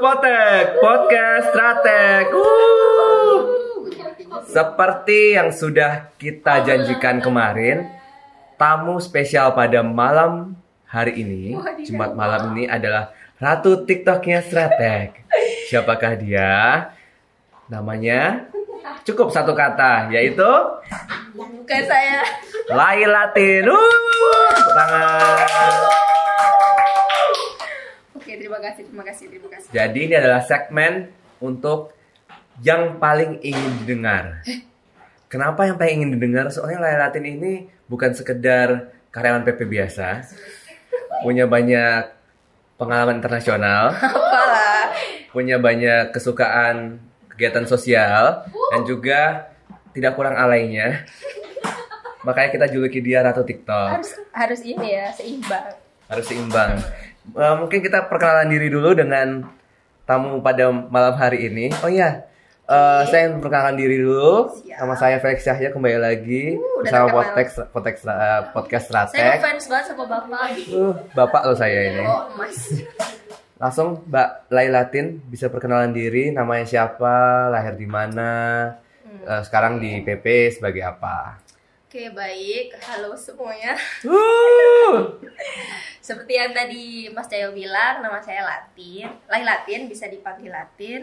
Potek Podcast Stratek. Seperti yang sudah kita janjikan kemarin, tamu spesial pada malam hari ini, Jumat malam ini adalah Ratu TikToknya Stratek. Siapakah dia? Namanya cukup satu kata, yaitu Bukan saya. Lailatin. Wuh, tepuk tangan. Kasih, terima kasih, terima kasih. Jadi ini adalah segmen untuk yang paling ingin didengar. Kenapa yang paling ingin didengar? Soalnya Lailatin ini bukan sekedar karyawan PP biasa, punya banyak pengalaman internasional, Apalah. punya banyak kesukaan kegiatan sosial, dan juga tidak kurang alainya. Makanya kita juluki dia Ratu TikTok. Harus harus ini ya, seimbang. harus seimbang. Eh, mungkin kita perkenalan diri dulu dengan tamu pada malam hari ini. Oh iya, eh, saya ingin perkenalkan diri dulu. Siap. Nama saya Felix Cahya kembali lagi Uh, bersama terkenal. podcast podcast eh, podcast Saya Stratek. fans banget sama Bapak. Uh, bapak lo saya ini. Oh, Mas. Langsung Mbak Lailatin bisa perkenalan diri, namanya siapa, lahir di mana, Hmm. eh, sekarang di PP sebagai apa? Oke, baik. Halo semuanya. Uh, Seperti yang tadi Mas Cayo bilang, nama saya Latin. Lai Latin bisa dipanggil Latin.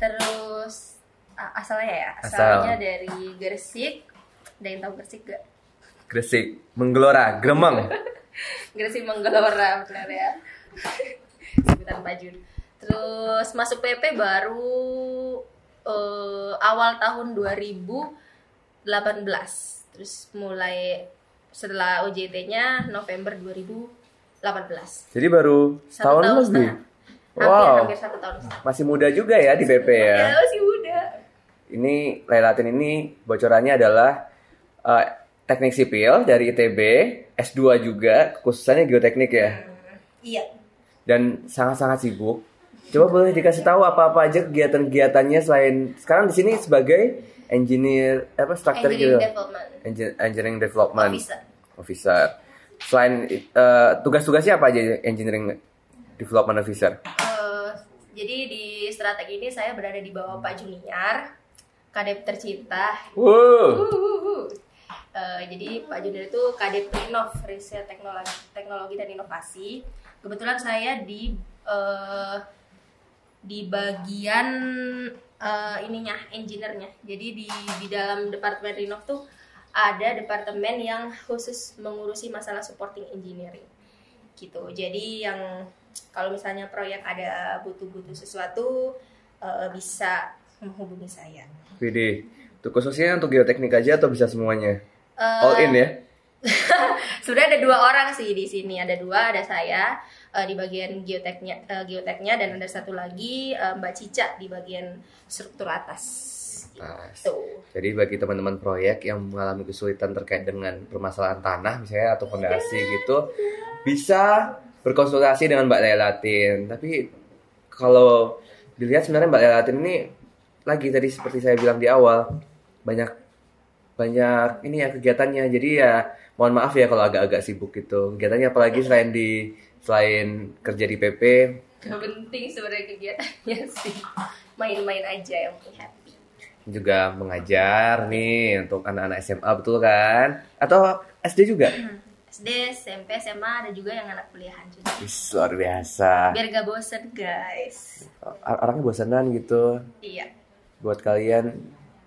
Terus asalnya ya, Asal. asalnya dari Gresik. Ada yang tahu Gresik gak? Gresik, menggelora, gremeng. Gresik Menggelora benar ya. Sebutan Bajun. Terus masuk PP baru eh, awal tahun 2018. Terus mulai setelah OJT-nya November 2018. Jadi baru Satu setahun tahun lebih. setengah. Hampir, Wow. hampir satu tahun setengah. Masih muda juga ya di PP ya. Ya, masih muda. Ini Lailatin ini bocorannya adalah eh, teknik sipil dari ITB, S2 juga, khususnya geoteknik ya. Iya. Dan sangat-sangat sibuk. Coba boleh dikasih tahu apa-apa aja kegiatan-kegiatannya selain sekarang di sini sebagai engineer apa structure Engineering gitu. Development. Engi- Engineering development Officer. officer. Selain eh, tugas-tugasnya apa aja engineering development officer? Eh, jadi di strategi ini saya berada di bawah Pak Junior, kadep tercinta. Wow. Uhuhu. Eh, jadi Pak Junior itu kadep Innov, riset teknologi, teknologi dan inovasi. Kebetulan saya di eh, di bagian eh, ininya, engineer-nya. Jadi di di dalam departemen Innov tuh ada departemen yang khusus mengurusi masalah supporting engineering gitu. Jadi yang kalau misalnya proyek ada butuh-butuh sesuatu eh, bisa menghubungi saya. Widih, itu khususnya untuk geoteknik aja atau bisa semuanya? Eh, All in ya? Sebenarnya ada dua orang sih di sini. Ada dua, ada saya eh, di bagian geoteknya, eh, geoteknya dan ada satu lagi eh, Mbak Cica di bagian struktur atas. Atas. Gitu. Jadi bagi teman-teman proyek yang mengalami kesulitan terkait dengan permasalahan tanah misalnya atau fondasi gitu, bisa berkonsultasi dengan Mbak Lelatin. Tapi kalau dilihat sebenarnya Mbak Lelatin ini lagi tadi seperti saya bilang di awal banyak banyak ini ya kegiatannya. Jadi ya mohon maaf ya kalau agak-agak sibuk gitu. Kegiatannya apalagi selain di selain kerja di PP, Gak penting sebenarnya kegiatannya sih. Main-main aja yang penting happy. juga mengajar nih untuk anak-anak SMA betul kan? Atau SD juga? SD, SMP, SMA ada juga yang anak kuliahan juga. Wis, luar biasa. Biar gak bosen guys. Or- Orangnya bosanan gitu Iya. buat kalian.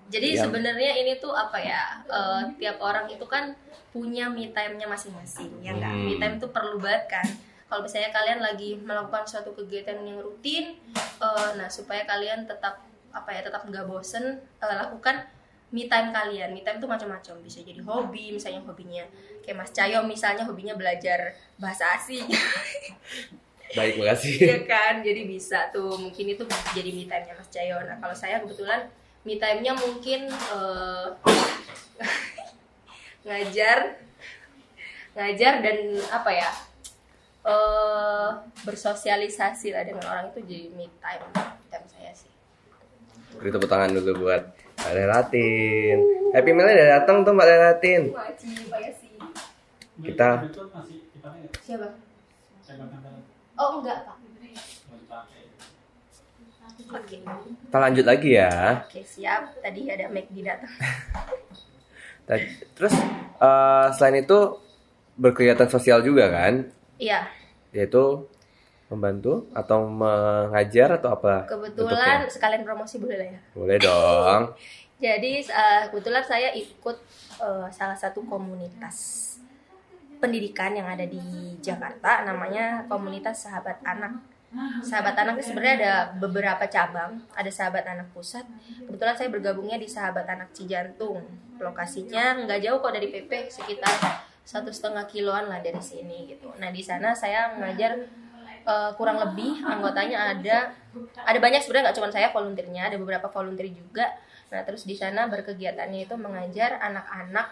Jadi Yang- sebenarnya ini tuh apa ya? eh, tiap orang itu kan punya me time-nya masing-masing, ya nggak? Hmm. Me time tuh perlu banget kan. Kalau misalnya kalian lagi melakukan suatu kegiatan yang rutin, eh, nah supaya kalian tetap apa ya tetap nggak bosen, eh, lakukan me time kalian. Me time tuh macam-macam. Bisa jadi hobi, misalnya hobinya kayak Mas Cayo misalnya hobinya belajar bahasa asing, Baik, makasih. ya kan? Jadi bisa tuh mungkin itu jadi me time-nya Mas Cayo. Nah kalau saya kebetulan me time-nya mungkin eh, ngajar ngajar dan apa ya eh bersosialisasi lah dengan orang itu jadi me time me time saya sih Beri tepuk tangan dulu buat Mbak Lelatin. Happy Meal udah datang tuh Mbak makasih. Kita Siapa? Oh enggak pak. Oke, Kita lanjut lagi ya. oke siap. Tadi ada Mac di datang. Terus eh, selain itu berkegiatan sosial juga kan? Iya, Yaitu membantu atau mengajar atau apa? kebetulan bentuknya? sekalian promosi boleh lah ya. Boleh dong. Jadi eh, kebetulan saya ikut eh, salah satu komunitas pendidikan yang ada di Jakarta, namanya komunitas Sahabat Anak. Sahabat Anak itu sebenarnya ada beberapa cabang, ada Sahabat Anak Pusat. Kebetulan saya bergabungnya di Sahabat Anak Cijantung. Lokasinya nggak jauh kok dari PP, sekitar satu setengah kiloan lah dari sini gitu. Nah di sana saya mengajar eh, kurang lebih anggotanya ada ada banyak sebenarnya nggak cuma saya volunteernya, ada beberapa volunteer juga. Nah terus di sana berkegiatannya itu mengajar anak-anak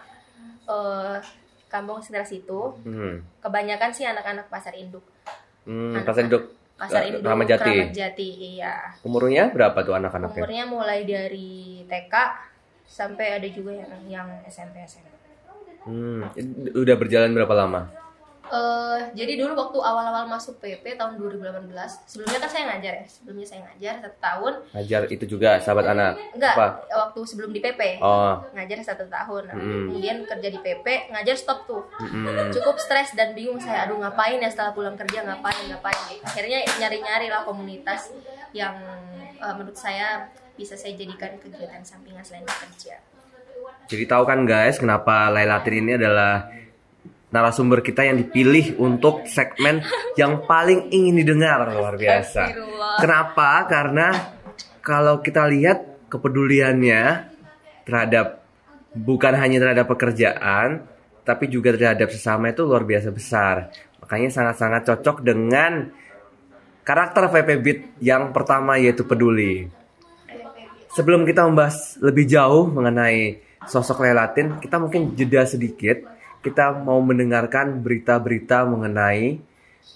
eh, kampung sekitar situ. Hmm. Kebanyakan sih anak-anak pasar induk. Hmm, Anak- pasar induk Pasar eh, induk Ramadjati. Jati, iya. Umurnya berapa tuh anak-anaknya? Umurnya mulai dari TK sampai ada juga yang yang SMP SMP. Hmm, udah berjalan berapa lama? Eh, jadi dulu waktu awal-awal masuk PP tahun 2018, sebelumnya kan saya ngajar ya, sebelumnya saya ngajar satu tahun, Ngajar itu juga sahabat anak. enggak Apa? waktu sebelum di PP, Oh, ngajar satu tahun, Nah, Mm. kemudian kerja di PP, ngajar stop tuh, mm-mm. cukup stres dan bingung saya, aduh ngapain ya setelah pulang kerja ngapain ngapain, akhirnya nyari-nyari lah komunitas yang eh, menurut saya bisa saya jadikan kegiatan sampingan selain bekerja. Jadi tahu kan guys, kenapa Lailatin ini adalah narasumber kita yang dipilih untuk segmen yang paling ingin didengar luar biasa. Kenapa? Karena kalau kita lihat kepeduliannya terhadap bukan hanya terhadap pekerjaan, tapi juga terhadap sesama itu luar biasa besar. Makanya sangat-sangat cocok dengan karakter VP Beat yang pertama yaitu peduli. Sebelum kita membahas lebih jauh mengenai sosok Lelatin, kita mungkin jeda sedikit. Kita mau mendengarkan berita-berita mengenai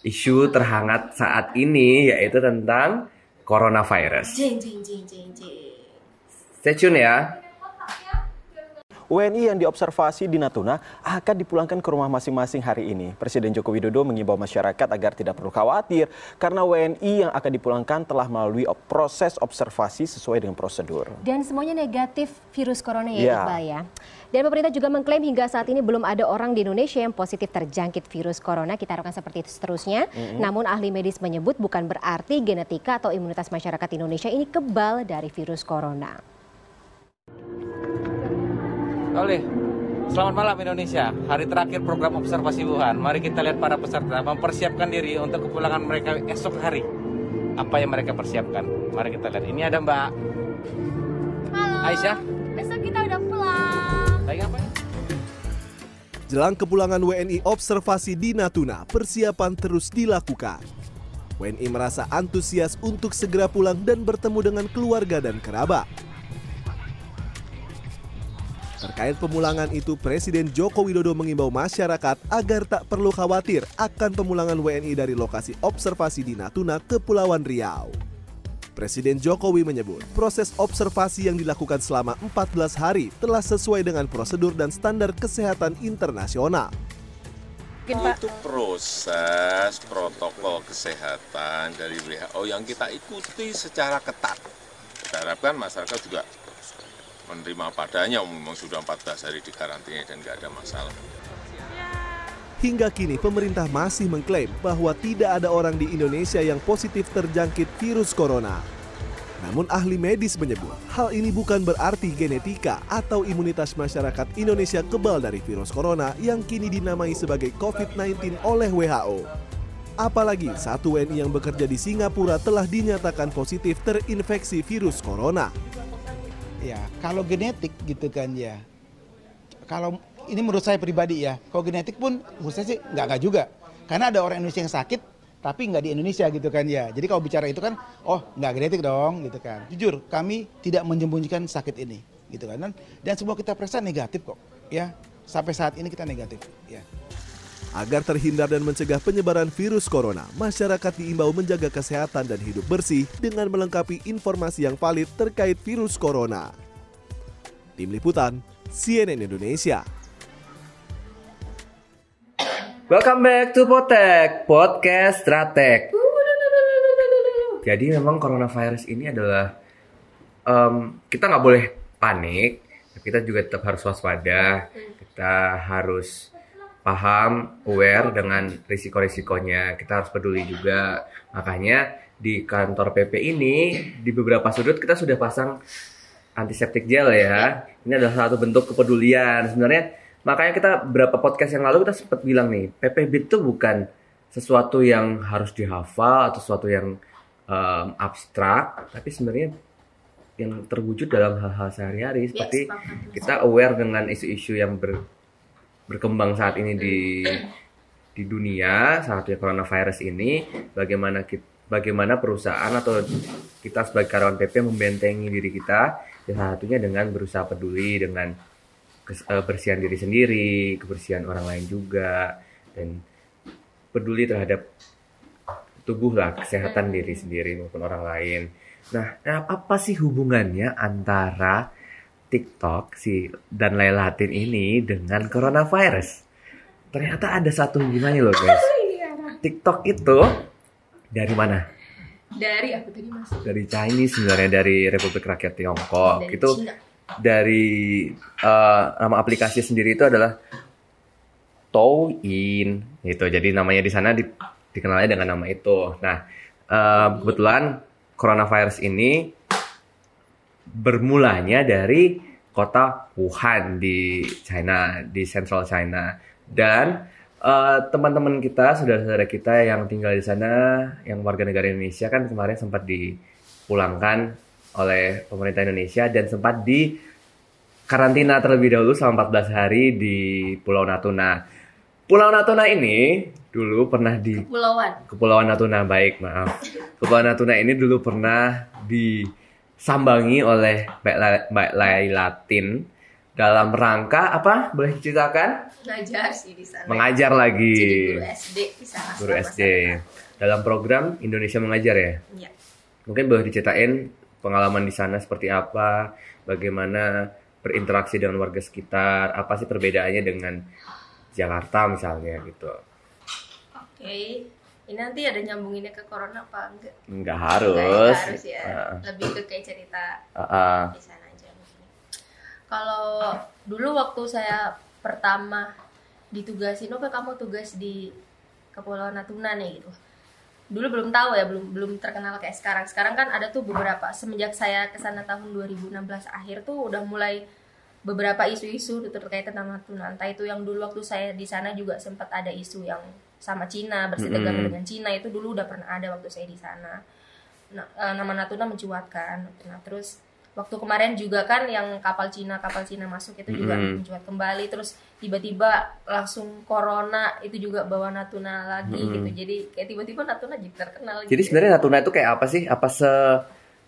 isu terhangat saat ini yaitu tentang coronavirus. Jeng jeng jeng jeng jeng. Stay tune ya. WNI yang diobservasi di Natuna akan dipulangkan ke rumah masing-masing hari ini. Presiden Joko Widodo mengimbau masyarakat agar tidak perlu khawatir karena WNI yang akan dipulangkan telah melalui proses observasi sesuai dengan prosedur. Dan semuanya negatif virus corona ya Iya. Iqbal ya. Dan pemerintah juga mengklaim hingga saat ini belum ada orang di Indonesia yang positif terjangkit virus corona. Kita harapkan seperti itu seterusnya. Namun ahli medis menyebut bukan berarti genetika atau imunitas masyarakat Indonesia ini kebal dari virus corona. Oleh, selamat malam Indonesia. Hari terakhir program observasi Wuhan. Mari kita lihat para peserta mempersiapkan diri untuk kepulangan mereka esok hari. Apa yang mereka persiapkan? Mari kita lihat. Ini ada Mbak Aisyah. Besok kita udah pulang. Lagi ngapain? Jelang kepulangan WNI observasi di Natuna, persiapan terus dilakukan. WNI merasa antusias untuk segera pulang dan bertemu dengan keluarga dan kerabat. Terkait pemulangan itu, Presiden Joko Widodo mengimbau masyarakat agar tak perlu khawatir akan pemulangan WNI dari lokasi observasi di Natuna, Kepulauan Riau. Presiden Jokowi menyebut proses observasi yang dilakukan selama 14 hari telah sesuai dengan prosedur dan standar kesehatan internasional. itu proses protokol kesehatan dari WHO yang kita ikuti secara ketat. Kita harapkan masyarakat juga menerima padanya, memang sudah 14 hari di karantina dan nggak ada masalah. Hingga kini pemerintah masih mengklaim bahwa tidak ada orang di Indonesia yang positif terjangkit virus corona. Namun ahli medis menyebut hal ini bukan berarti genetika atau imunitas masyarakat Indonesia kebal dari virus corona yang kini dinamai sebagai COVID-19 oleh WHO. Apalagi satu WNI yang bekerja di Singapura telah dinyatakan positif terinfeksi virus corona. Ya kalau genetik gitu kan ya. Kalau ini menurut saya pribadi ya kalau genetik pun menurut saya sih nggak nggak juga. Karena ada orang Indonesia yang sakit tapi nggak di Indonesia gitu kan ya. Jadi kalau bicara itu kan oh nggak genetik dong gitu kan. Jujur kami tidak menyembunyikan sakit ini gitu kan. Dan, dan semua kita periksa negatif kok ya. Sampai saat ini kita negatif ya Agar terhindar dan mencegah penyebaran virus corona, masyarakat diimbau menjaga kesehatan dan hidup bersih dengan melengkapi informasi yang valid terkait virus corona. Tim Liputan, CNN Indonesia. Welcome back to Potek, podcast Stratek. Jadi memang coronavirus ini adalah em, kita nggak boleh panik, kita juga tetap harus waspada. Kita harus paham, aware dengan risiko-risikonya. Kita harus peduli juga. Makanya di kantor PP ini di beberapa sudut kita sudah pasang antiseptik gel ya. Ini adalah satu bentuk kepedulian. Sebenarnya makanya kita berapa podcast yang lalu kita sempat bilang nih, PPB itu bukan sesuatu yang harus dihafal atau sesuatu yang em, abstrak, tapi sebenarnya yang terwujud dalam hal-hal sehari-hari seperti sepakat. kita aware dengan isu-isu yang ber- berkembang saat ini di di dunia saat coronavirus ini bagaimana kita bagaimana perusahaan atau kita sebagai karyawan PP membentengi diri kita salah satunya dengan berusaha peduli dengan eh, kebersihan diri sendiri kebersihan orang lain juga dan peduli terhadap tubuh lah kesehatan diri sendiri maupun orang lain. Nah nah, apa sih hubungannya antara TikTok si dan Lailatin ini dengan coronavirus. Ternyata ada satu hubungannya loh guys. TikTok itu dari mana? Dari aku tadi mas. dari Chinese sebenarnya dari Republik Rakyat Tiongkok. Dari itu Cina. dari eh, nama aplikasi sendiri itu adalah Douyin. Gitu. Jadi namanya di sana di- dikenalnya dengan nama itu. Nah eh, kebetulan coronavirus ini bermulanya dari kota Wuhan di China di Central China dan eh, teman-teman kita saudara-saudara kita yang tinggal di sana yang warga negara Indonesia kan kemarin sempat dipulangkan oleh pemerintah Indonesia dan sempat di karantina terlebih dahulu selama 14 hari di Pulau Natuna. Pulau Natuna ini dulu pernah di Pulauan. Kepulauan Natuna baik maaf. Kepulauan Natuna ini dulu pernah disambangi oleh Mbak, La- Mbak Lailatin dalam rangka apa? Boleh diceritakan? Ngajar sih di sana. Mengajar Jadi lagi. guru SD di sana. Guru SD. Dalam program Indonesia Mengajar ya. Iya. Mungkin boleh diceritain pengalaman di sana seperti apa, bagaimana berinteraksi dengan warga sekitar, apa sih perbedaannya dengan Jakarta misalnya gitu. Oke. Ini nanti ada nyambunginnya ke corona apa enggak? Nggak harus. Enggak harus ya. Heeh. Lebih ke kayak cerita Heeh. di sana aja mungkin. Kalau dulu waktu saya pertama ditugasin, oh kamu tugas di Kepulauan Natuna nih gitu. Dulu belum tahu ya, belum belum terkenal kayak sekarang. Sekarang kan ada tuh beberapa semenjak saya ke sana tahun 2016 akhir tuh udah mulai beberapa isu-isu terkait tentang Natuna. Entah itu yang dulu waktu saya di sana juga sempat ada isu yang sama Cina, bersitegang Mm-mm. dengan Cina itu dulu udah pernah ada waktu saya di sana. Nah, eh, nama Natuna mencuatkan. Nah, terus waktu kemarin juga kan yang kapal Cina kapal Cina masuk itu juga Mm-mm. mencuat kembali terus tiba-tiba langsung corona itu juga bawa Natuna lagi Mm-mm. gitu jadi kayak tiba-tiba Natuna jadi terkenal Jadi gitu. sebenarnya Natuna itu kayak apa sih? Apa se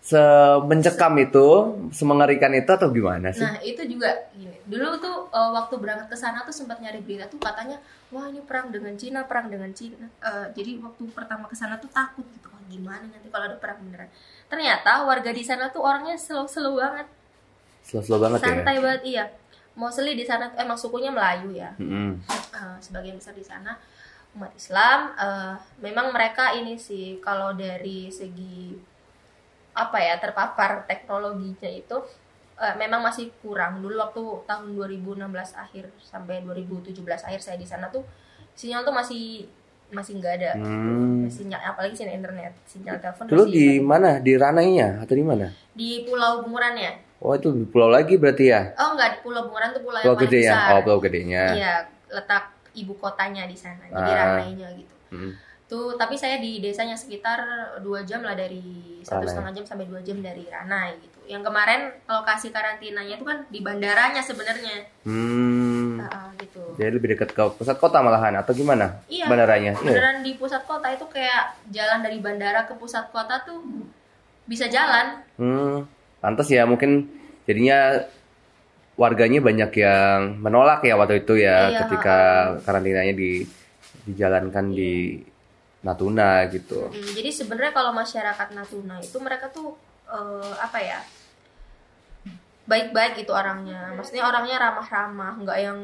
se mencekam itu, semengerikan itu atau gimana sih? Nah itu juga gini. Dulu tuh eh, waktu berangkat ke sana tuh sempat nyari berita tuh katanya wah ini perang dengan Cina, perang dengan Cina. Eh, jadi waktu pertama ke sana tuh takut gitu. Wah gimana nanti kalau ada perang beneran. Ternyata warga di sana tuh orangnya slow-slow banget, Slow-slow banget ya. santai banget iya. Mostly di sana tuh emang sukunya Melayu ya. Mm-mm. Eh, sebagian besar di sana umat Islam. eh, memang mereka ini sih kalau dari segi apa ya terpapar teknologinya itu eh, memang masih kurang. Dulu waktu tahun 2016 akhir sampai 2017 akhir saya di sana tuh sinyal tuh masih masih nggak ada. Hmm. Sinyal apalagi sinyal internet, sinyal telepon Dulu di mana? Di Ranainya atau di mana? di Pulau Bunguran ya. Oh itu di pulau lagi berarti ya? Oh enggak, di Pulau Bunguran tuh pulau, Pulau yang gede ya? besar. Oh pulau gedenya. Iya, letak ibu kotanya di sana. Jadi Ah. ramainya gitu. Mm. Tuh, tapi saya di desanya sekitar dua jam lah dari satu setengah jam sampai dua jam dari Ranai gitu. Yang kemarin lokasi karantinanya itu kan di bandaranya sebenarnya. Hmm. Ah, gitu. Jadi lebih dekat ke pusat kota malahan atau gimana? Iya. Bandaranya. Iya. Beneran di pusat kota itu kayak jalan dari bandara ke pusat kota tuh bisa jalan. Hmm. Pantas ya mungkin jadinya warganya banyak yang menolak ya waktu itu ya Iya, ketika karantinanya di dijalankan di Natuna gitu. Hmm, jadi sebenarnya kalau masyarakat Natuna itu mereka tuh eh, apa ya baik-baik itu orangnya maksudnya orangnya ramah-ramah nggak yang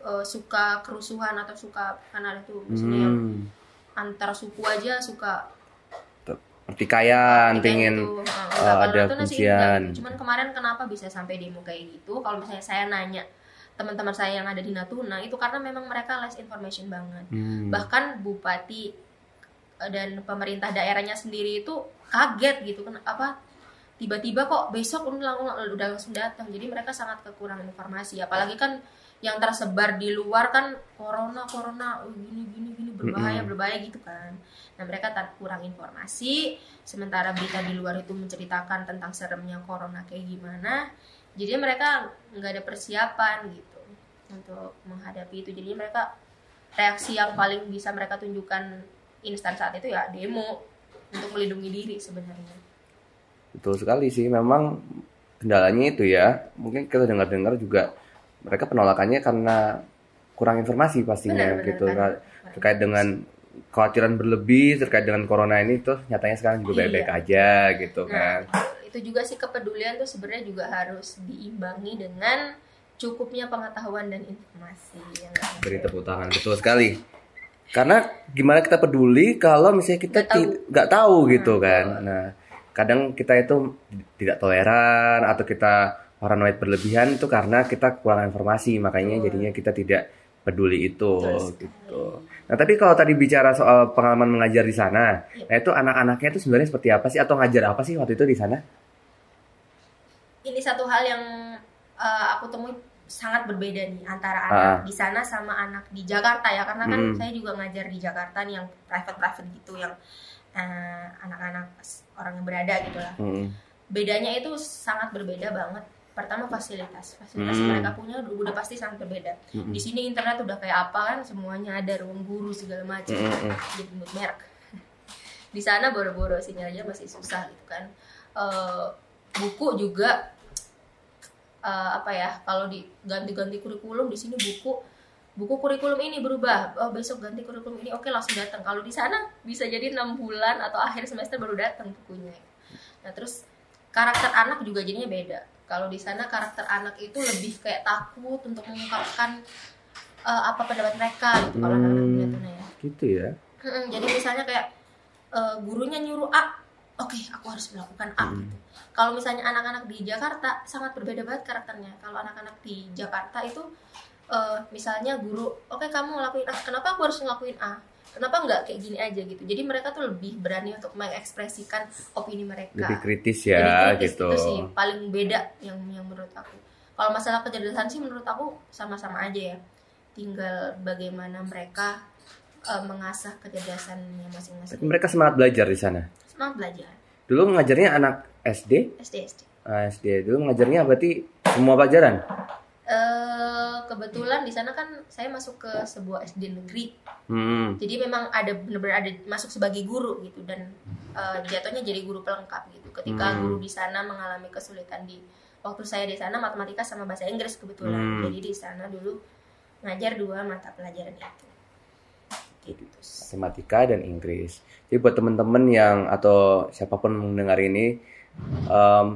eh, suka kerusuhan atau suka karena itu misalnya yang Hmm. antar suku aja suka Pertikaian, pengen gitu. Nah, kalau ada enggak gitu. Cuman kemarin kenapa bisa sampai demo kayak gitu? Kalau misalnya saya nanya teman-teman saya yang ada di Natuna itu karena memang mereka less information banget. Hmm. Bahkan bupati dan pemerintah daerahnya sendiri itu kaget gitu kan apa tiba-tiba kok besok udah lang- udah langsung datang. Jadi mereka sangat kekurangan informasi. Apalagi kan yang tersebar di luar kan corona corona oh, gini gini gini berbahaya berbahaya gitu kan. Nah mereka tak kurang informasi. Sementara berita di luar itu menceritakan tentang seremnya corona kayak gimana. Jadi mereka nggak ada persiapan gitu untuk menghadapi itu. Jadi mereka reaksi yang paling bisa mereka tunjukkan instan saat itu ya demo untuk melindungi diri sebenarnya. Betul sekali sih, memang kendalanya itu ya. Mungkin kita dengar-dengar juga mereka penolakannya karena kurang informasi pastinya Benar, benar, gitu kan. Nah, terkait dengan kekhawatiran berlebih terkait dengan corona ini tuh nyatanya sekarang juga Iya. baik-baik aja gitu kan. Nah, itu juga sih kepedulian tuh sebenarnya juga harus diimbangi dengan cukupnya pengetahuan dan informasi. Ya nggak? Beri tepuk tangan betul sekali. Karena gimana kita peduli kalau misalnya kita Nggak tahu. tahu gitu kan. Nah, kadang kita itu tidak toleran atau kita paranoid berlebihan itu karena kita kurang informasi, makanya jadinya kita tidak peduli itu gitu. Nah, tapi kalau tadi bicara soal pengalaman mengajar di sana, Iya. nah itu anak-anaknya itu sebenarnya seperti apa sih atau ngajar apa sih waktu itu di sana? Ini satu hal yang uh, aku temui sangat berbeda nih antara Ah. anak di sana sama anak di Jakarta ya karena kan Mm. saya juga ngajar di Jakarta nih yang private private gitu yang uh, anak-anak orang yang berada gitu lah. Hmm. bedanya itu sangat berbeda banget pertama fasilitas fasilitas Hmm. mereka punya udah, udah pasti sangat berbeda Hmm. di sini internet udah kayak apa kan semuanya ada ruang guru segala macam Hmm, hmm, hmm. jadi nyebut merek di sana boro-boro sinyalnya masih susah gitu kan Eh, buku juga eh, apa ya kalau diganti-ganti kurikulum di sini buku buku kurikulum ini berubah. Oh besok ganti kurikulum ini. Oke langsung datang. Kalau di sana bisa jadi enam bulan atau akhir semester baru datang bukunya. Nah terus karakter anak juga jadinya beda. Kalau di sana karakter anak itu lebih kayak takut untuk mengungkapkan eh, apa pendapat mereka gitu kalau anak-anak Hmm. Ya. Gitu ya. Jadi misalnya kayak eh, gurunya nyuruh A, oke aku harus melakukan A. Mm. gitu. Kalau misalnya anak-anak di Jakarta sangat berbeda banget karakternya. Kalau anak-anak di Jakarta itu eh, misalnya guru, oke kamu ngelakuin A, kenapa aku harus ngelakuin A? Kenapa nggak kayak gini aja gitu? Jadi mereka tuh lebih berani untuk mengekspresikan opini mereka. Lebih kritis Jadi ya kritis gitu. itu sih paling beda yang yang menurut aku. Kalau masalah kecerdasan sih menurut aku sama-sama aja ya. Tinggal bagaimana mereka eh, mengasah kecerdasannya masing-masing. mereka semangat belajar di sana. Semangat belajar. Dulu ngajarnya anak SD, SD SD. Ah, SD dulu ngajarnya berarti semua pelajaran. Eh kebetulan di sana kan saya masuk ke sebuah SD negeri. Hmm. Jadi memang ada benar-benar ada masuk sebagai guru gitu dan eh, jatuhnya jadi guru pelengkap gitu. Ketika Hmm. guru di sana mengalami kesulitan di waktu saya di sana matematika sama bahasa Inggris kebetulan. Hmm. Jadi di sana dulu ngajar dua mata pelajaran itu. Gitu. matematika dan Inggris. Jadi buat teman-teman yang atau siapa pun mendengar ini em,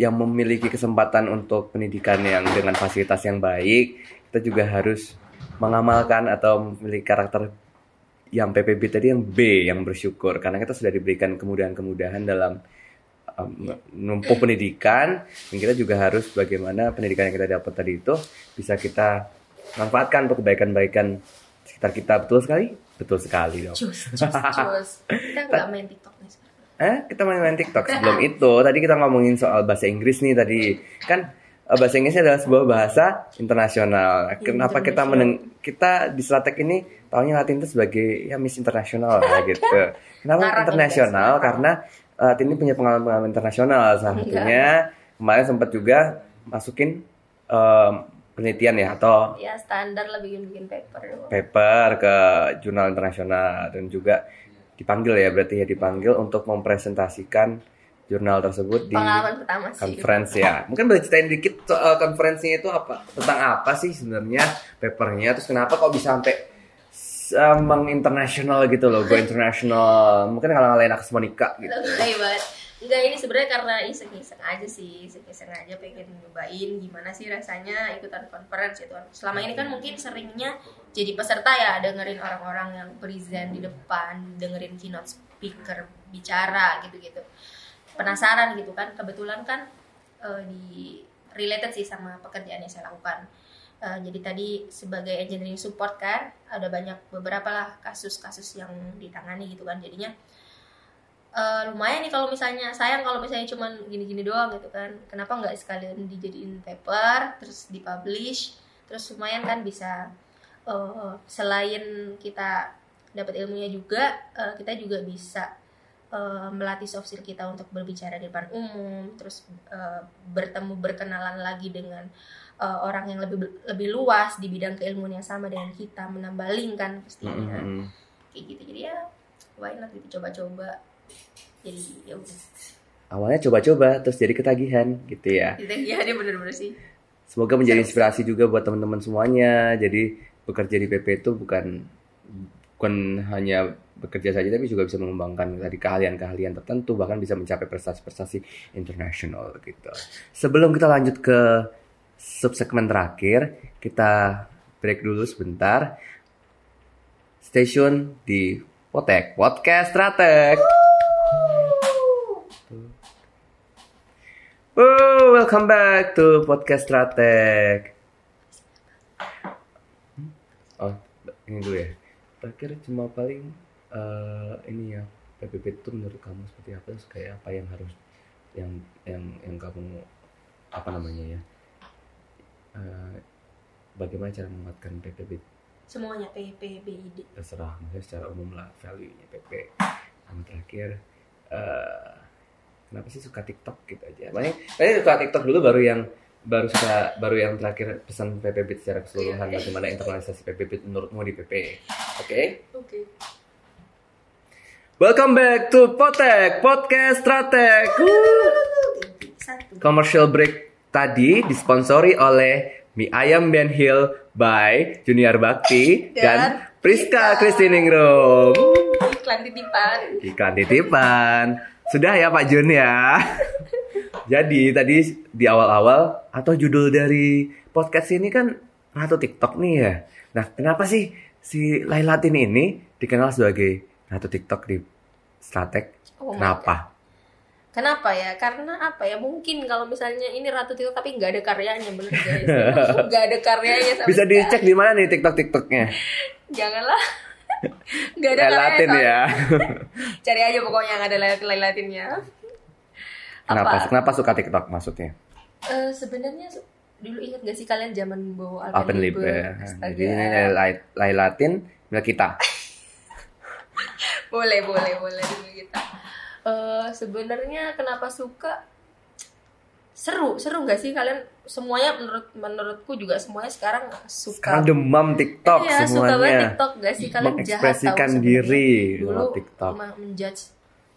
yang memiliki kesempatan untuk pendidikan yang dengan fasilitas yang baik, kita juga harus mengamalkan atau memiliki karakter yang PPB tadi yang B yang bersyukur karena kita sudah diberikan kemudahan-kemudahan dalam menempuh pendidikan dan kita juga harus bagaimana pendidikan yang kita dapat tadi itu bisa kita manfaatkan untuk kebaikan-baikan sekitar kita betul sekali? Betul sekali dong Cus, cus, cus. Kita nggak main TikTok nih sekarang. eh kita main-main TikTok. Sebelum itu tadi kita ngomongin soal bahasa Inggris nih tadi. Kan eh, bahasa Inggris adalah sebuah bahasa internasional. Kenapa kita meneng kita di Slatek ini tahunya Latin itu sebagai ya Miss Internasional lah gitu. Kenapa internasional? karena eh, Latin ini punya pengalaman internasional. Salah Iya. satunya kemarin sempat juga masukin em, penelitian ya atau Ya standar lah bikin-bikin paper doang. paper ke jurnal internasional dan juga dipanggil ya berarti ya dipanggil untuk mempresentasikan jurnal tersebut di Pengalaman pertama sih. conference ya mungkin boleh ceritain dikit soal conference-nya itu apa tentang apa sih sebenarnya papernya terus kenapa kok bisa sampai emang internasional gitu loh go international mungkin kalau ngalahin Akses Monica gitu Lebih banget. Enggak ini sebenarnya karena iseng-iseng aja sih, iseng-iseng aja pengen nyobain gimana sih rasanya ikutan conference itu. Selama ini kan mungkin seringnya jadi peserta ya dengerin orang-orang yang present di depan, dengerin keynote speaker bicara gitu-gitu. Penasaran gitu kan. Kebetulan kan uh, di related sih sama pekerjaan yang saya lakukan. Uh, jadi tadi sebagai engineering support kan ada banyak beberapa lah kasus-kasus yang ditangani gitu kan jadinya uh, lumayan nih kalau misalnya sayang kalau misalnya cuman gini-gini doang gitu kan. Kenapa nggak sekalian dijadiin paper terus dipublish terus lumayan kan bisa uh, selain kita dapat ilmunya juga uh, kita juga bisa uh, melatih soft skill kita untuk berbicara di depan umum terus uh, bertemu berkenalan lagi dengan uh, orang yang lebih lebih luas di bidang keilmuan yang sama dengan kita menambah link kan pastinya. Mm -hmm. kayak gitu. Jadi ya why not gitu coba-coba jadi ya udah awalnya coba-coba terus jadi ketagihan gitu ya iya dia bener-bener sih semoga menjadi inspirasi juga buat teman-teman semuanya jadi bekerja di PP itu bukan bukan hanya bekerja saja tapi juga bisa mengembangkan tadi keahlian-keahlian tertentu bahkan bisa mencapai prestasi-prestasi internasional gitu. Sebelum kita lanjut ke subsegmen terakhir, kita break dulu sebentar. Stasiun di Potek Podcast Stratek. Oh, welcome back to podcast Stratek. Oh, ini dulu ya. Terakhir cuma paling uh, ini ya PPP itu menurut kamu seperti apa? Terus kayak apa yang harus yang yang yang kamu apa namanya ya? Uh, bagaimana cara menguatkan PPP? Semuanya PPBID. Terserah, maksudnya secara umum lah value-nya PP. Sama terakhir, uh, kenapa sih suka TikTok gitu aja makanya tadi suka TikTok dulu baru yang baru suka baru yang terakhir pesan PPB secara keseluruhan yeah. bagaimana internalisasi PPB menurutmu di PP oke okay? oke okay. Welcome back to Potek Podcast Stratek. Commercial break tadi disponsori oleh mie ayam Ben Hill by Junior Bakti dan, dan Priska Kristiningrum. Iklan titipan. Iklan titipan. Sudah ya Pak Jun ya. Jadi tadi di awal-awal atau judul dari podcast ini kan Ratu TikTok nih ya. Nah, kenapa sih si Lailatin ini dikenal sebagai Ratu TikTok di Stratek? Oh kenapa? Kenapa ya? Karena apa ya? Mungkin kalau misalnya ini Ratu TikTok tapi nggak ada karyanya, bener guys. nggak ada karyanya Bisa dicek di mana nih TikTok TikToknya? Janganlah. Gak ada Latin ya. Cari aja pokoknya yang ada Latinnya. Kenapa? Apa? Kenapa suka TikTok maksudnya? Uh, Sebenarnya dulu ingat gak sih kalian zaman bawa Alpen, Alpen Libre? Jadi ini Lai Latin milik kita. boleh, boleh, boleh dulu kita. Uh, Sebenarnya kenapa suka? Seru seru nggak sih kalian? Semuanya menurut menurutku juga semuanya sekarang suka. Sekarang demam TikTok iya, semuanya suka banget TikTok gak sih? Kalian mengekspresikan diri dulu TikTok. menjudge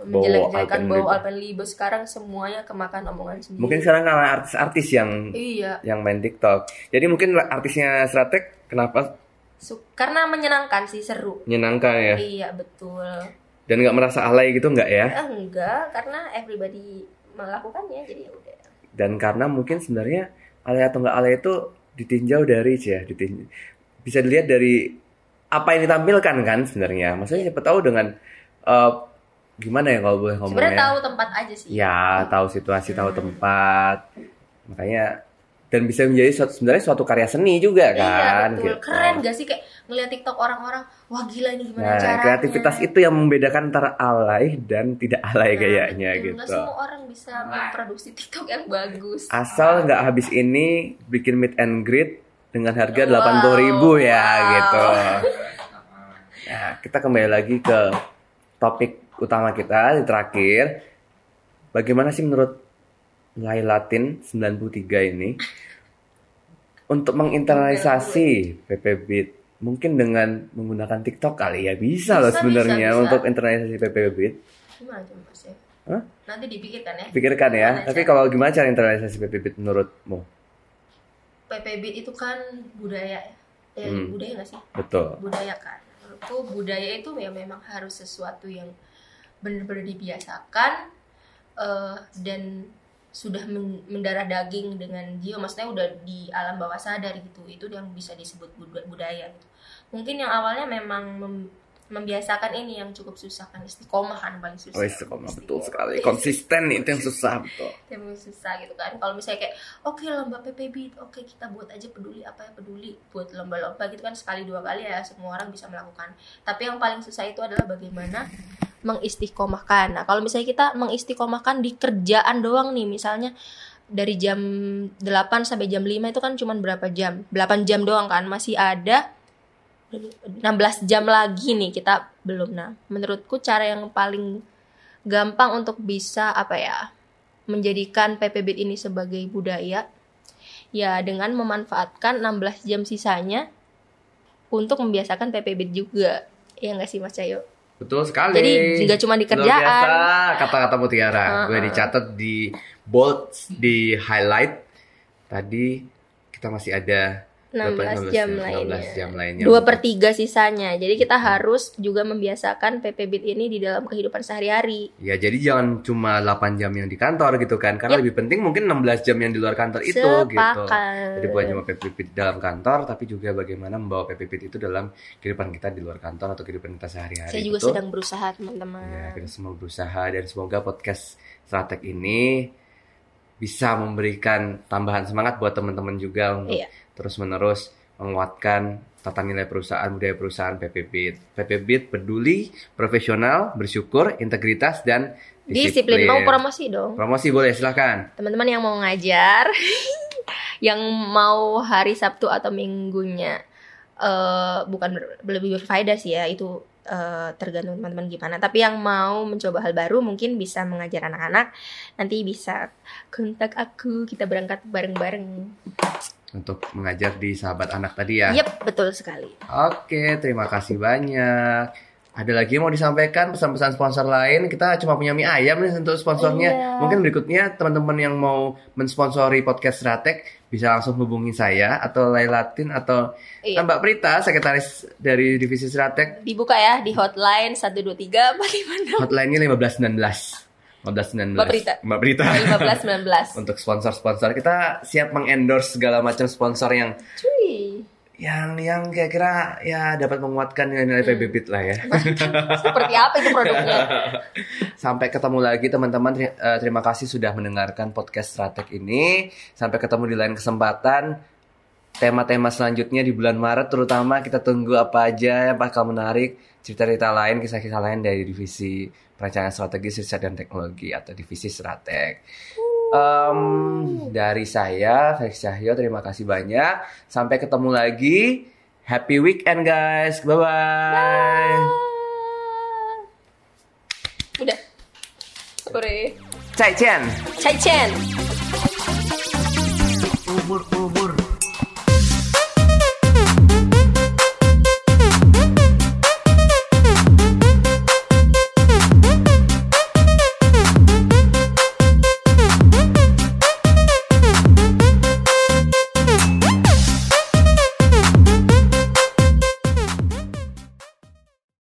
menjelek-jelekan bau Alpenlibe sekarang semuanya kemakan omongan sendiri. Mungkin sekarang karena artis-artis yang iya. yang main TikTok. Jadi mungkin artisnya Stratek kenapa? Karena menyenangkan sih seru. Menyenangkan ya? Iya betul. Dan nggak merasa alay gitu nggak ya? Eh, enggak karena everybody melakukannya jadi ya udah dan karena mungkin sebenarnya alay atau nggak alay itu ditinjau dari ya ditinjau, bisa dilihat dari apa yang ditampilkan kan sebenarnya maksudnya siapa tahu dengan uh, gimana ya kalau boleh ngomongnya sebenarnya tahu tempat aja sih ya tahu situasi hmm. tahu tempat makanya dan bisa menjadi suatu sebenarnya suatu karya seni juga iya, kan betul. Gitu. keren gak sih kayak ngeliat TikTok orang-orang wah gila ini gimana nah, caranya? kreativitas itu yang membedakan antara alay dan tidak alay nah, kayaknya gitu nggak semua orang bisa memproduksi TikTok yang bagus. Asal nggak habis ini bikin meet and greet dengan harga delapan puluh ribu ya wow. gitu. Nah kita kembali lagi ke topik utama kita di terakhir. Bagaimana sih menurut Lailatin 93 ini untuk menginternalisasi PPB mungkin dengan menggunakan TikTok kali ya bisa, bisa loh sebenarnya untuk internalisasi PPB. Gimana mas ya? Hah? Nanti dipikirkan ya. Pikirkan ya. Gimana Tapi kalau gimana cara internalisasi PPB menurutmu? PPB itu kan budaya ya. Eh, hmm. budaya gak sih? Betul. Budaya kan. Menurutku budaya itu ya memang harus sesuatu yang benar-benar dibiasakan eh, dan sudah men- mendarah daging dengan jiwa maksudnya udah di alam bawah sadar gitu. Itu yang bisa disebut bud- budaya gitu. Mungkin yang awalnya memang mem- membiasakan ini yang cukup susah kan istiqomah kan paling susah. Oh, istiqomah betul sekali. Konsisten itu yang susah betul. yang paling susah gitu kan. Kalau misalnya kayak oke lomba PPB oke kita buat aja peduli apa ya peduli buat lomba-lomba gitu kan sekali dua kali ya semua orang bisa melakukan. Tapi yang paling susah itu adalah bagaimana mengistiqomahkan. Nah kalau misalnya kita mengistiqomahkan di kerjaan doang nih misalnya dari jam 8 sampai jam 5 itu kan cuman berapa jam? 8 jam doang kan masih ada 16 jam lagi nih kita belum nah menurutku cara yang paling gampang untuk bisa apa ya menjadikan PPB ini sebagai budaya ya dengan memanfaatkan 16 jam sisanya untuk membiasakan PPB juga ya nggak sih Mas Cayo Betul sekali. Jadi, nggak cuma di kerjaan. kata-kata mutiara. Uh-uh. Gue dicatat di bold, di highlight. Tadi kita masih ada 16 berapa? jam 16 lainnya. jam lainnya. Dua untuk- per tiga sisanya. Jadi kita harus juga membiasakan PPB ini di dalam kehidupan sehari-hari. Ya jadi jangan cuma 8 jam yang di kantor gitu kan Karena Yep. lebih penting mungkin 16 jam yang di luar kantor itu gitu Sepakat. Jadi bukan cuma di dalam kantor Tapi juga bagaimana membawa PPP itu dalam kehidupan kita di luar kantor Atau kehidupan kita sehari-hari Saya juga Betul? sedang berusaha teman-teman. Ya, kita semua berusaha dan semoga podcast Stratek ini bisa memberikan tambahan semangat buat teman-teman juga untuk Iya. Terus-menerus menguatkan tata nilai perusahaan, budaya perusahaan PPB. PPB peduli, profesional, bersyukur, integritas dan Disiplin. disiplin. Mau promosi dong. Promosi boleh silahkan. teman-teman yang mau ngajar yang mau hari Sabtu atau minggunya eh bukan ber- lebih berfaedah sih ya itu eh, tergantung teman-teman gimana tapi yang mau mencoba hal baru mungkin bisa mengajar anak-anak nanti bisa kontak aku kita berangkat bareng-bareng Untuk mengajar di sahabat anak tadi ya. Yep, betul sekali Oke, terima kasih banyak. Ada lagi yang mau disampaikan pesan-pesan sponsor lain? Kita cuma punya mie ayam nih untuk sponsornya. Iya. Mungkin berikutnya teman-teman yang mau mensponsori podcast Stratek bisa langsung hubungi saya atau Lailatin atau Iya. Mbak Prita, sekretaris dari divisi Stratek. dibuka ya di hotline 123 45 Hotline-nya 1519. 1519. Mbak Prita. Mbak Prita. 15 19 untuk sponsor-sponsor kita siap mengendorse segala macam sponsor yang cuy yang yang kira-kira ya dapat menguatkan Hmm. nilai-nilai PBB lah ya. seperti apa itu produknya Sampai ketemu lagi teman-teman. Eh, Terima kasih sudah mendengarkan podcast Stratek ini. Sampai ketemu di lain kesempatan. Tema-tema selanjutnya di bulan Maret terutama kita tunggu apa aja yang bakal menarik. Cerita-cerita lain, kisah-kisah lain dari divisi perencanaan strategis riset dan teknologi atau divisi Stratek. Em, dari saya Felix Cahyo terima kasih banyak. Sampai ketemu lagi. Happy weekend guys. Bye bye. udah sore Cai Chen. Chai Chen